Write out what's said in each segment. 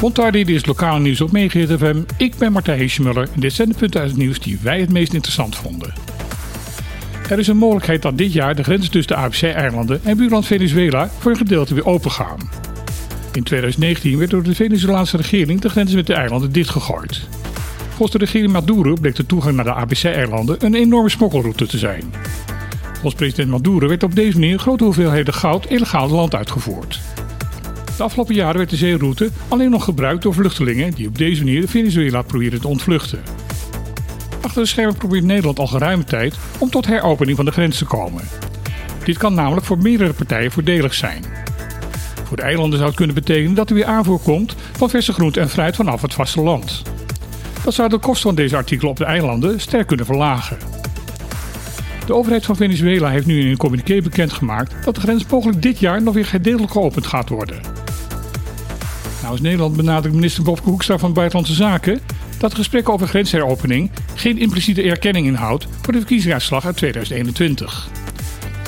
Montardi, dit is lokale nieuws op Megahit FM. Ik ben Martijn Heesemuller en dit zijn de punten uit het nieuws die wij het meest interessant vonden. Er is een mogelijkheid dat dit jaar de grenzen tussen de ABC-eilanden en buurland Venezuela voor een gedeelte weer opengaan. In 2019 werd door de Venezolaanse regering de grenzen met de eilanden dichtgegooid. Volgens de regering Maduro bleek de toegang naar de ABC-eilanden een enorme smokkelroute te zijn. Volgens president Maduro werd op deze manier grote hoeveelheden goud illegaal het land uitgevoerd. De afgelopen jaren werd de zeeroute alleen nog gebruikt door vluchtelingen die op deze manier Venezuela probeerden te ontvluchten. Achter de schermen probeert Nederland al geruime tijd om tot heropening van de grens te komen. Dit kan namelijk voor meerdere partijen voordelig zijn. Voor de eilanden zou het kunnen betekenen dat er weer aanvoer komt van verse groente en fruit vanaf het vasteland. Dat zou de kosten van deze artikelen op de eilanden sterk kunnen verlagen. De overheid van Venezuela heeft nu in een communiqué bekendgemaakt dat de grens mogelijk dit jaar nog weer gedeeltelijk geopend gaat worden. Nou Nederland benadrukt minister Bob Hoekstra van Buitenlandse Zaken dat gesprek over grensheropening geen impliciete erkenning inhoudt voor de verkiezingsuitslag uit 2021.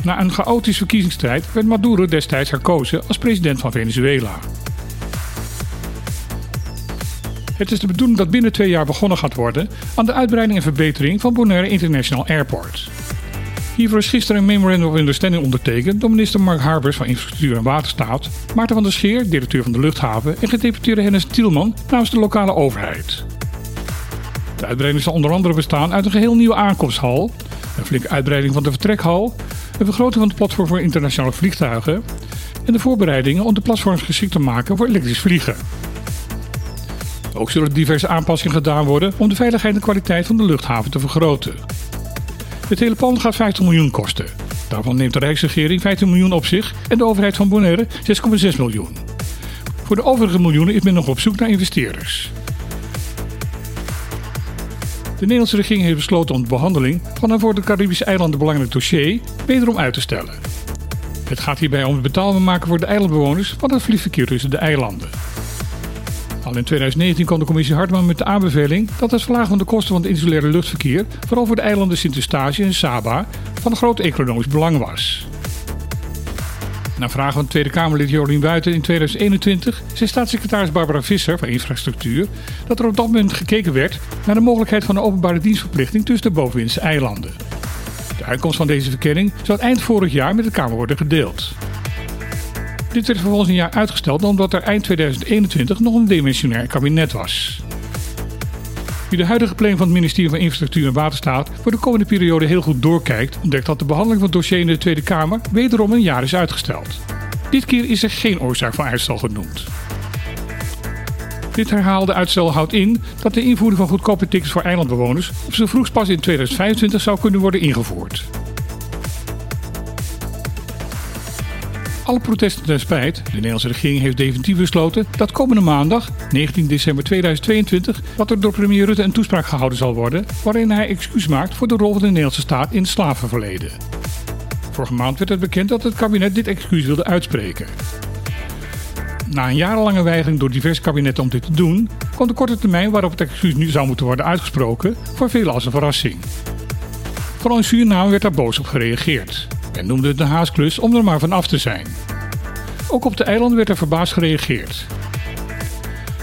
Na een chaotische verkiezingsstrijd werd Maduro destijds herkozen als president van Venezuela. Het is de bedoeling dat binnen twee jaar begonnen gaat worden aan de uitbreiding en verbetering van Bonaire International Airport. Hiervoor is gisteren een Memorandum of Understanding ondertekend door minister Mark Harbers van Infrastructuur en Waterstaat, Maarten van der Scheer, directeur van de luchthaven, en gedeputeerde Hennis Tielman namens de lokale overheid. De uitbreiding zal onder andere bestaan uit een geheel nieuwe aankomsthal, een flinke uitbreiding van de vertrekhal, een vergroting van het platform voor internationale vliegtuigen en de voorbereidingen om de platforms geschikt te maken voor elektrisch vliegen. Ook zullen diverse aanpassingen gedaan worden om de veiligheid en kwaliteit van de luchthaven te vergroten. Het hele gaat 50 miljoen kosten. Daarvan neemt de Rijksregering 15 miljoen op zich en de overheid van Bonaire 6,6 miljoen. Voor de overige miljoenen is men nog op zoek naar investeerders. De Nederlandse regering heeft besloten om de behandeling van een voor de Caribische eilanden belangrijk dossier wederom uit te stellen. Het gaat hierbij om het betaalbaar maken voor de eilandbewoners van het vliegverkeer tussen de eilanden. Al in 2019 kwam de commissie Hartman met de aanbeveling dat het verlagen van de kosten van het insulaire luchtverkeer, vooral voor de eilanden Sint-Eustatius en Saba, van groot economisch belang was. Na vraag van Tweede Kamerlid Jolien Buiten in 2021 zei staatssecretaris Barbara Visser van Infrastructuur dat er op dat moment gekeken werd naar de mogelijkheid van een openbare dienstverplichting tussen de bovenwindse eilanden. De uitkomst van deze verkenning zou eind vorig jaar met de Kamer worden gedeeld. Dit werd vervolgens een jaar uitgesteld omdat er eind 2021 nog een dimensionair kabinet was. Wie de huidige planning van het ministerie van Infrastructuur en Waterstaat voor de komende periode heel goed doorkijkt, ontdekt dat de behandeling van het dossier in de Tweede Kamer wederom een jaar is uitgesteld. Dit keer is er geen oorzaak van uitstel genoemd. Dit herhaalde uitstel houdt in dat de invoering van goedkope tickets voor eilandbewoners op zo vroegst pas in 2025 zou kunnen worden ingevoerd. Alle protesten ten spijt, de Nederlandse regering heeft definitief besloten dat komende maandag, 19 december 2022, dat er door premier Rutte een toespraak gehouden zal worden waarin hij excuus maakt voor de rol van de Nederlandse staat in het slavenverleden. Vorige maand werd het bekend dat het kabinet dit excuus wilde uitspreken. Na een jarenlange weigering door diverse kabinetten om dit te doen, kwam de korte termijn waarop het excuus nu zou moeten worden uitgesproken voor velen als een verrassing. Vooral in Suriname werd daar boos op gereageerd en noemde het de haasklus om er maar van af te zijn. Ook op de eilanden werd er verbaasd gereageerd.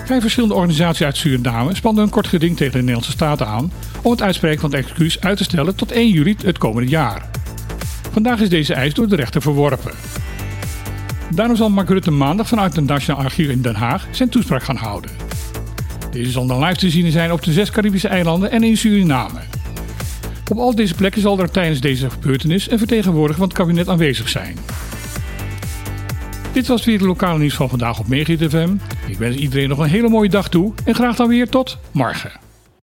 Vijf verschillende organisaties uit Suriname spanden een kort geding tegen de Nederlandse Staten aan om het uitspreken van het excuus uit te stellen tot 1 juli het komende jaar. Vandaag is deze eis door de rechter verworpen. Daarom zal Mark Rutte maandag vanuit het Nationaal Archief in Den Haag zijn toespraak gaan houden. Deze zal dan live te zien zijn op de zes Caribische eilanden en in Suriname. Op al deze plekken zal er tijdens deze gebeurtenis een vertegenwoordiger van het kabinet aanwezig zijn. Dit was weer de lokale nieuws van vandaag op Megahit FM. Ik wens iedereen nog een hele mooie dag toe en graag dan weer tot morgen.